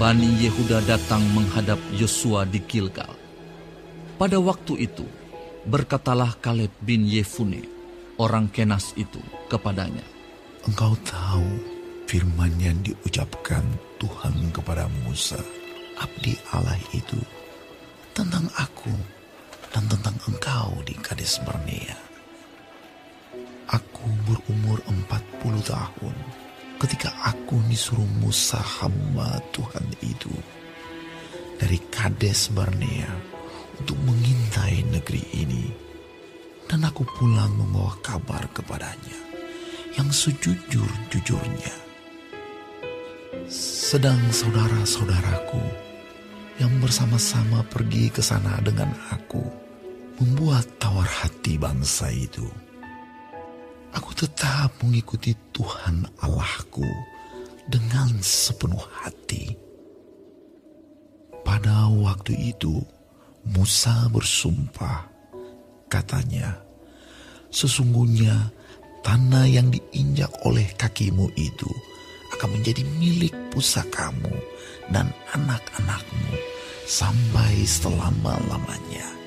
Bani Yehuda datang menghadap Yosua di Gilgal. Pada waktu itu, berkatalah Kaleb bin Yefune, orang Kenas itu, kepadanya, Engkau tahu firman yang diucapkan Tuhan kepada Musa, abdi Allah itu, tentang aku dan tentang engkau di Kades Barnea. Aku berumur 40 tahun ketika aku disuruh Musa hamba Tuhan itu dari Kades Barnea untuk mengintai negeri ini. Dan aku pulang membawa kabar kepadanya yang sejujur-jujurnya. Sedang saudara-saudaraku yang bersama-sama pergi ke sana dengan aku membuat tawar hati bangsa itu. Aku tetap mengikuti Tuhan Allahku dengan sepenuh hati. Pada waktu itu, Musa bersumpah, katanya, "Sesungguhnya tanah yang diinjak oleh kakimu itu akan menjadi milik pusakamu dan anak-anakmu sampai selama-lamanya.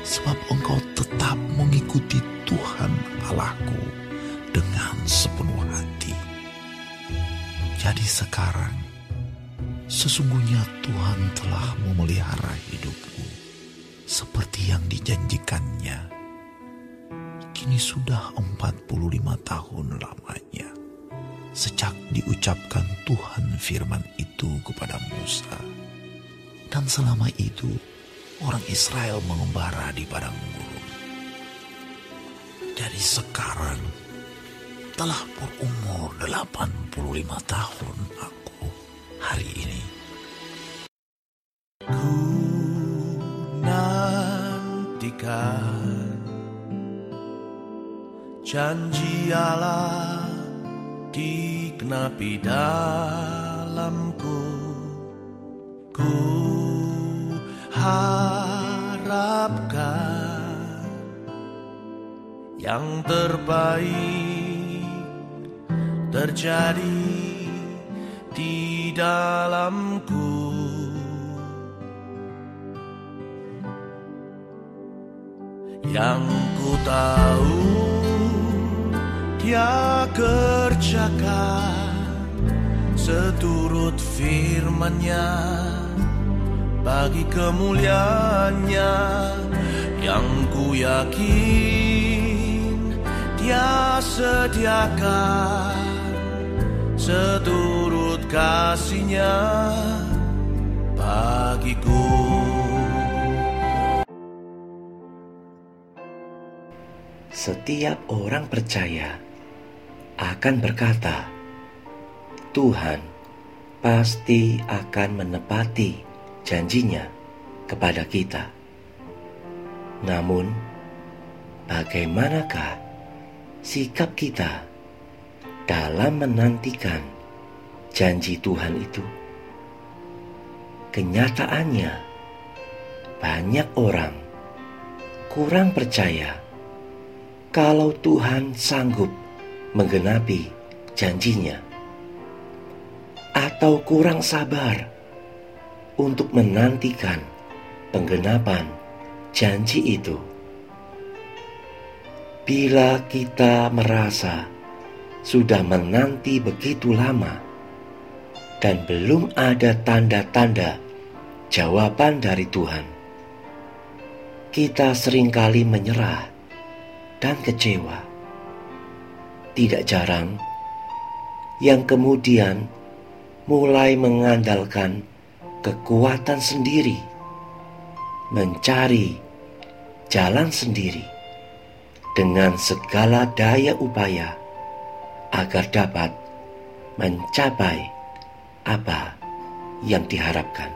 Sebab engkau tetap mengikuti Tuhan Allahku dengan sepenuh hati. Jadi sekarang, sesungguhnya Tuhan telah memelihara hidupku seperti yang dijanjikannya kini sudah 45 tahun lamanya sejak diucapkan Tuhan firman itu kepada Musa. Dan selama itu orang Israel mengembara di padang gurun. Dari sekarang telah berumur 85 tahun aku hari ini. Ku nantikan janji Allah dikenapi dalamku Ku harapkan yang terbaik terjadi di dalamku Yang ku tahu dia kerjakan seturut firmannya bagi kemuliaannya yang ku yakin dia sediakan seturut kasihnya bagiku. Setiap orang percaya akan berkata, "Tuhan pasti akan menepati janjinya kepada kita." Namun, bagaimanakah sikap kita dalam menantikan janji Tuhan itu? Kenyataannya, banyak orang kurang percaya kalau Tuhan sanggup menggenapi janjinya, atau kurang sabar untuk menantikan penggenapan janji itu. Bila kita merasa sudah menanti begitu lama dan belum ada tanda-tanda jawaban dari Tuhan, kita sering kali menyerah dan kecewa. Tidak jarang yang kemudian mulai mengandalkan kekuatan sendiri, mencari jalan sendiri dengan segala daya upaya agar dapat mencapai apa yang diharapkan.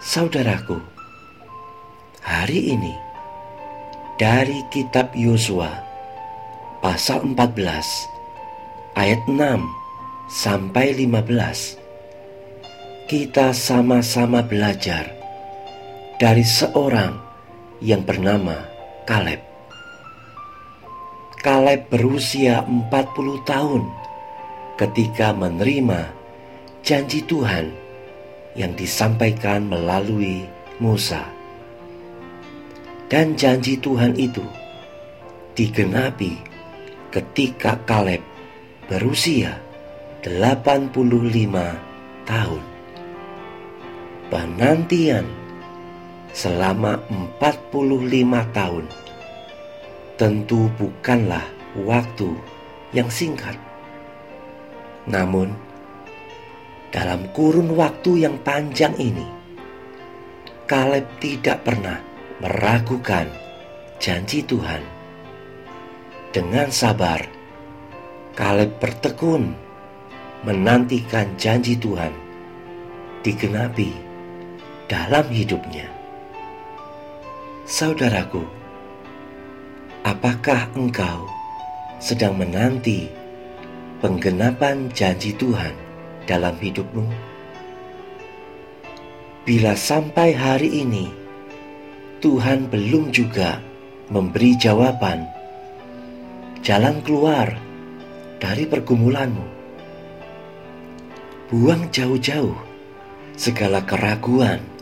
Saudaraku, hari ini dari kitab Yosua pasal 14 ayat 6 sampai 15 kita sama-sama belajar dari seorang yang bernama Kaleb. Kaleb berusia 40 tahun ketika menerima janji Tuhan yang disampaikan melalui Musa. Dan janji Tuhan itu digenapi ketika Kaleb berusia 85 tahun. Penantian selama 45 tahun tentu bukanlah waktu yang singkat. Namun, dalam kurun waktu yang panjang ini, Kaleb tidak pernah meragukan janji Tuhan. Dengan sabar, Kaleb bertekun menantikan janji Tuhan digenapi dalam hidupnya. Saudaraku, apakah engkau sedang menanti penggenapan janji Tuhan dalam hidupmu? Bila sampai hari ini Tuhan belum juga memberi jawaban, jalan keluar dari pergumulanmu, buang jauh-jauh segala keraguan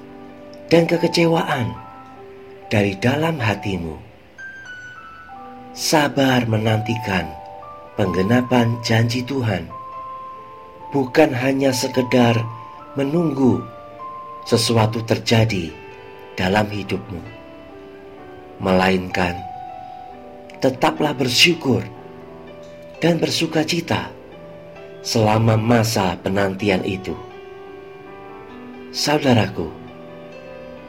dan kekecewaan dari dalam hatimu. Sabar menantikan penggenapan janji Tuhan bukan hanya sekedar menunggu sesuatu terjadi dalam hidupmu, melainkan tetaplah bersyukur dan bersuka cita selama masa penantian itu. Saudaraku,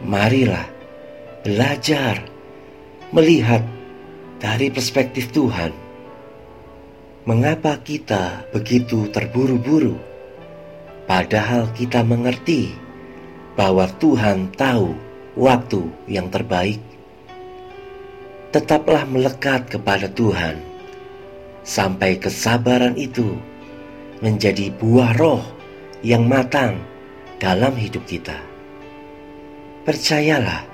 marilah belajar melihat dari perspektif Tuhan mengapa kita begitu terburu-buru, padahal kita mengerti bahwa Tuhan tahu waktu yang terbaik. Tetaplah melekat kepada Tuhan sampai kesabaran itu menjadi buah roh yang matang dalam hidup kita. Percayalah,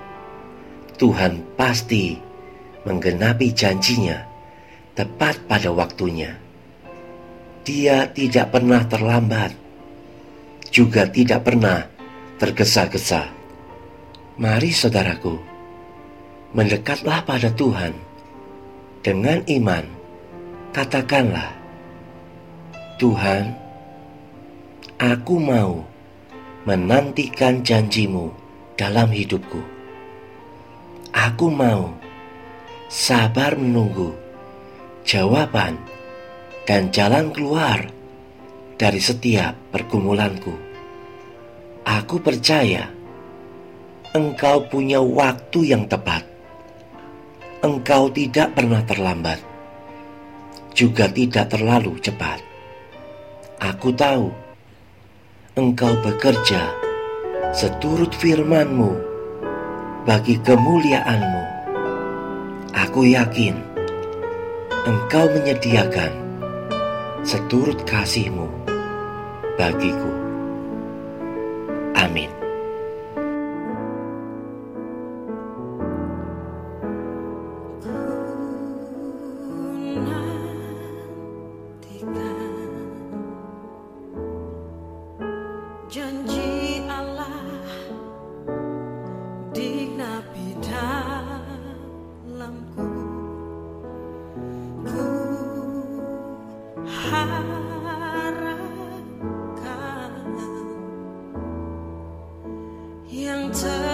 Tuhan pasti menggenapi janjinya tepat pada waktunya. Dia tidak pernah terlambat, juga tidak pernah tergesa-gesa. Mari saudaraku, mendekatlah pada Tuhan dengan iman. Katakanlah, Tuhan, aku mau menantikan janjimu dalam hidupku. Aku mau sabar menunggu jawaban dan jalan keluar dari setiap pergumulanku. Aku percaya engkau punya waktu yang tepat. Engkau tidak pernah terlambat, juga tidak terlalu cepat. Aku tahu engkau bekerja seturut firmanmu bagi kemuliaanmu. Aku yakin engkau menyediakan seturut kasihmu bagiku. Amin. Yang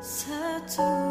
사두